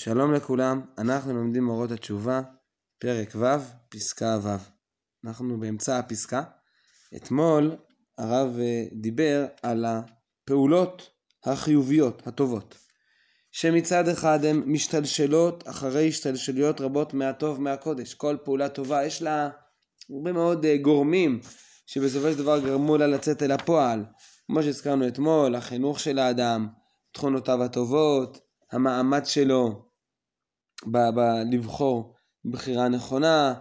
שלום לכולם, אנחנו לומדים אורות התשובה, פרק ו', פסקה ו'. אנחנו באמצע הפסקה. אתמול הרב אה, דיבר על הפעולות החיוביות, הטובות, שמצד אחד הן משתלשלות אחרי השתלשלויות רבות מהטוב מהקודש. כל פעולה טובה יש לה הרבה מאוד אה, גורמים שבסופו של דבר גרמו לה לצאת אל הפועל. כמו שהזכרנו אתמול, החינוך של האדם, תכונותיו הטובות, המאמץ שלו, ב- ב- לבחור בחירה נכונה,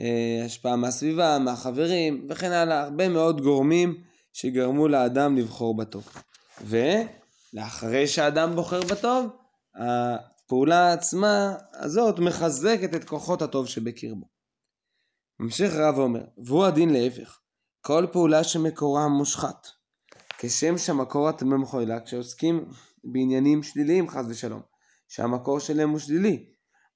אה, השפעה מהסביבה, מהחברים וכן הלאה, הרבה מאוד גורמים שגרמו לאדם לבחור בטוב. ולאחרי שהאדם בוחר בטוב, הפעולה עצמה הזאת מחזקת את כוחות הטוב שבקרבו. ממשיך רב ואומר, והוא הדין להפך, כל פעולה שמקורה מושחת, כשם שהמקור הטמא מחוילה, כשעוסקים בעניינים שליליים חס ושלום, שהמקור שלהם הוא שלילי,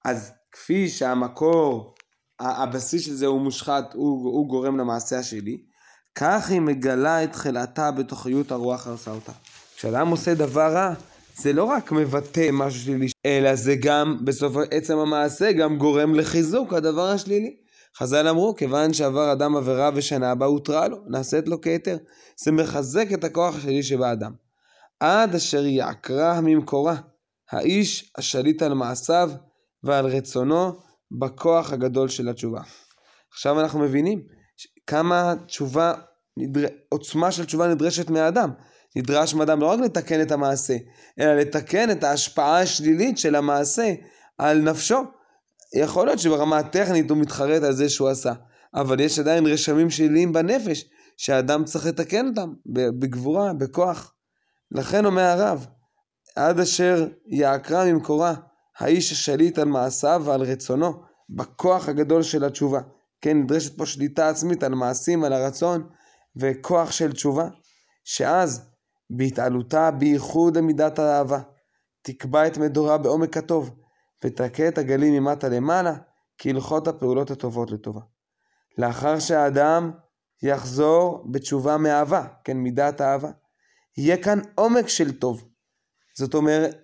אז כפי שהמקור, הבסיס של זה הוא מושחת, הוא, הוא גורם למעשה השלי, כך היא מגלה את תחילתה בתוכיות הרוח הרסה אותה. כשאדם עושה דבר רע, זה לא רק מבטא משהו שלילי, אלא זה גם, בסוף עצם המעשה, גם גורם לחיזוק הדבר השלילי. חז"ל אמרו, כיוון שעבר אדם עבירה ושנה הבאה הותרה לו, נעשית לו כהיתר. זה מחזק את הכוח השלילי שבאדם. עד אשר יעקרה ממקורה, האיש השליט על מעשיו, ועל רצונו בכוח הגדול של התשובה. עכשיו אנחנו מבינים כמה תשובה, נדר... עוצמה של תשובה נדרשת מהאדם. נדרש מאדם לא רק לתקן את המעשה, אלא לתקן את ההשפעה השלילית של המעשה על נפשו. יכול להיות שברמה הטכנית הוא מתחרט על זה שהוא עשה, אבל יש עדיין רשמים שליליים בנפש שהאדם צריך לתקן אותם בגבורה, בכוח. לכן אומר הרב, עד אשר יעקרה ממקורה האיש השליט על מעשיו ועל רצונו, בכוח הגדול של התשובה. כן, נדרשת פה שליטה עצמית על מעשים, על הרצון, וכוח של תשובה, שאז בהתעלותה בייחוד למידת האהבה, תקבע את מדורה בעומק הטוב, ותכה את הגלים ממטה למעלה, כהלכות הפעולות הטובות לטובה. לאחר שהאדם יחזור בתשובה מאהבה, כן, מידת האהבה, יהיה כאן עומק של טוב. זאת אומרת,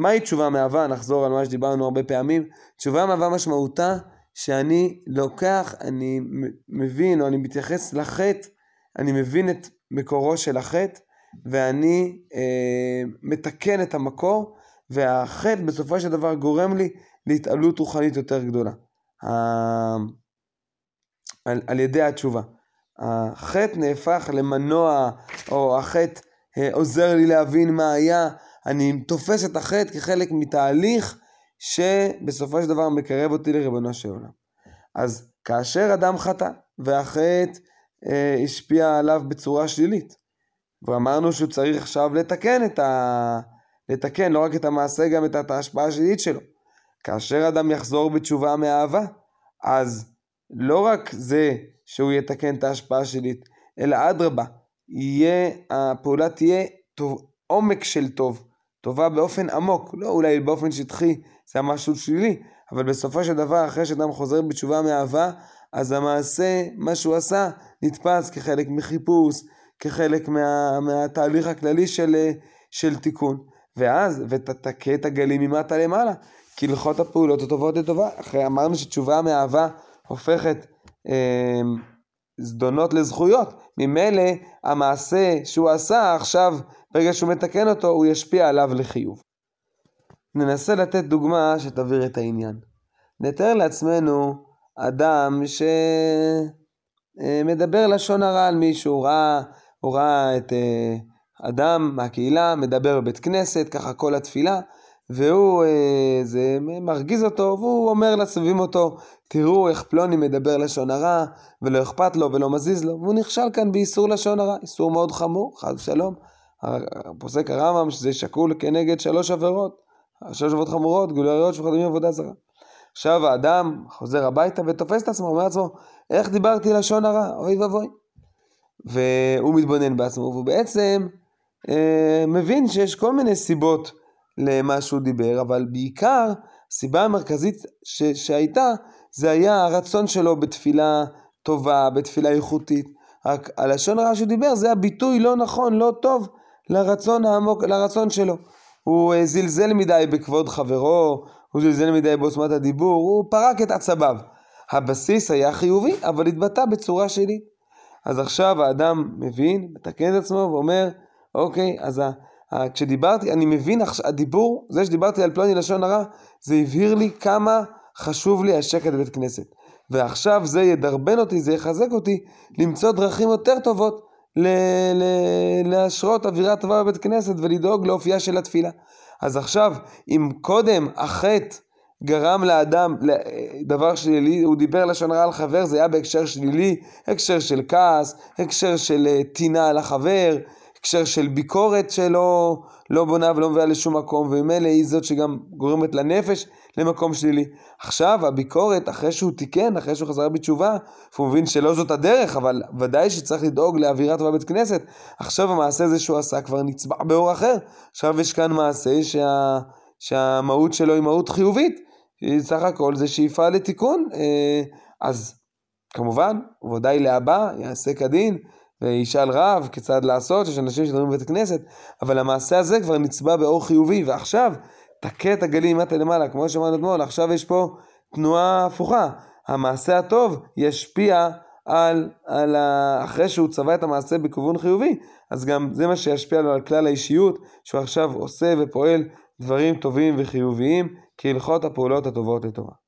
מהי תשובה מאהבה? נחזור על מה שדיברנו הרבה פעמים. תשובה מאהבה משמעותה שאני לוקח, אני מבין או אני מתייחס לחטא, אני מבין את מקורו של החטא ואני אה, מתקן את המקור והחטא בסופו של דבר גורם לי להתעלות רוחנית יותר גדולה. אה, על, על ידי התשובה. החטא נהפך למנוע, או החטא אה, עוזר לי להבין מה היה, אני תופס את החטא כחלק מתהליך שבסופו של דבר מקרב אותי לריבונו של עולם. אז כאשר אדם חטא והחטא אה, השפיע עליו בצורה שלילית, ואמרנו שהוא צריך עכשיו לתקן את ה... לתקן לא רק את המעשה, גם את ההשפעה השלילית שלו. כאשר אדם יחזור בתשובה מאהבה, אז לא רק זה שהוא יתקן את ההשפעה השלילית, אלא אדרבה, הפעולה תהיה טוב, עומק של טוב, טובה באופן עמוק, לא אולי באופן שטחי, זה היה משהו שלילי, אבל בסופו של דבר, אחרי שאדם חוזר בתשובה מאהבה, אז המעשה, מה שהוא עשה, נתפס כחלק מחיפוש, כחלק מה, מהתהליך הכללי של, של תיקון. ואז, ותתכה את הגלים ממטה למעלה, כי הלכות הפעולות הטובות לטובה. אחרי אמרנו שתשובה מאהבה הופכת אה, זדונות לזכויות. ממילא המעשה שהוא עשה עכשיו ברגע שהוא מתקן אותו, הוא ישפיע עליו לחיוב. ננסה לתת דוגמה שתבהיר את העניין. נתאר לעצמנו אדם שמדבר לשון הרע על מישהו, הוא ראה, הוא ראה את אה, אדם מהקהילה מדבר בבית כנסת, ככה כל התפילה, והוא, אה, זה מרגיז אותו, והוא אומר לסביבים אותו, תראו איך פלוני מדבר לשון הרע, ולא אכפת לו ולא מזיז לו, והוא נכשל כאן באיסור לשון הרע, איסור מאוד חמור, חס ושלום. פוסק הרמב"ם שזה שקול כנגד שלוש עבירות, שלוש עבירות חמורות, גילוי עריות וחדמים עבודה זרה. עכשיו האדם חוזר הביתה ותופס את עצמו, אומר לעצמו, איך דיברתי לשון הרע, אוי ואבוי. והוא מתבונן בעצמו, והוא בעצם אה, מבין שיש כל מיני סיבות למה שהוא דיבר, אבל בעיקר, הסיבה המרכזית ש- שהייתה, זה היה הרצון שלו בתפילה טובה, בתפילה איכותית. רק הלשון הרע שהוא דיבר זה הביטוי לא נכון, לא טוב, לרצון העמוק, לרצון שלו. הוא אה, זלזל מדי בכבוד חברו, הוא זלזל מדי בעוצמת הדיבור, הוא פרק את עצביו. הבסיס היה חיובי, אבל התבטא בצורה שלילית. אז עכשיו האדם מבין, מתקן את עצמו ואומר, אוקיי, אז כשדיברתי, אני מבין, הדיבור, זה שדיברתי על פלוני לשון הרע, זה הבהיר לי כמה חשוב לי השקט בבית כנסת. ועכשיו זה ידרבן אותי, זה יחזק אותי, למצוא דרכים יותר טובות ל- ל- להשרות אווירה טובה בבית כנסת ולדאוג לאופייה של התפילה. אז עכשיו, אם קודם החטא גרם לאדם דבר שלילי, הוא דיבר לשון הרע על חבר, זה היה בהקשר שלילי, הקשר של כעס, הקשר של אה, טינה על החבר, הקשר של ביקורת שלא לא בונה ולא מביאה לשום מקום, וממילא היא זאת שגם גורמת לנפש למקום שלילי. עכשיו הביקורת, אחרי שהוא תיקן, אחרי שהוא חזר בתשובה, הוא מבין שלא זאת הדרך, אבל ודאי שצריך לדאוג לאווירה טובה בית כנסת. עכשיו המעשה הזה שהוא עשה כבר נצבע באור אחר. עכשיו יש כאן מעשה שה, שהמהות שלו היא מהות חיובית. סך הכל זה שאיפה לתיקון. אה, אז כמובן, ודאי להבא, יעשה כדין. וישאל רב כיצד לעשות, יש אנשים שדברים בבית הכנסת, אבל המעשה הזה כבר נצבע באור חיובי, ועכשיו תכה את הגלים מטה למעלה, כמו שאמרנו אתמול, עכשיו יש פה תנועה הפוכה. המעשה הטוב ישפיע על, על ה... אחרי שהוא צבע את המעשה בכיוון חיובי, אז גם זה מה שישפיע לו על כלל האישיות, שהוא עכשיו עושה ופועל דברים טובים וחיוביים, כהלכות הפעולות הטובות לטובה.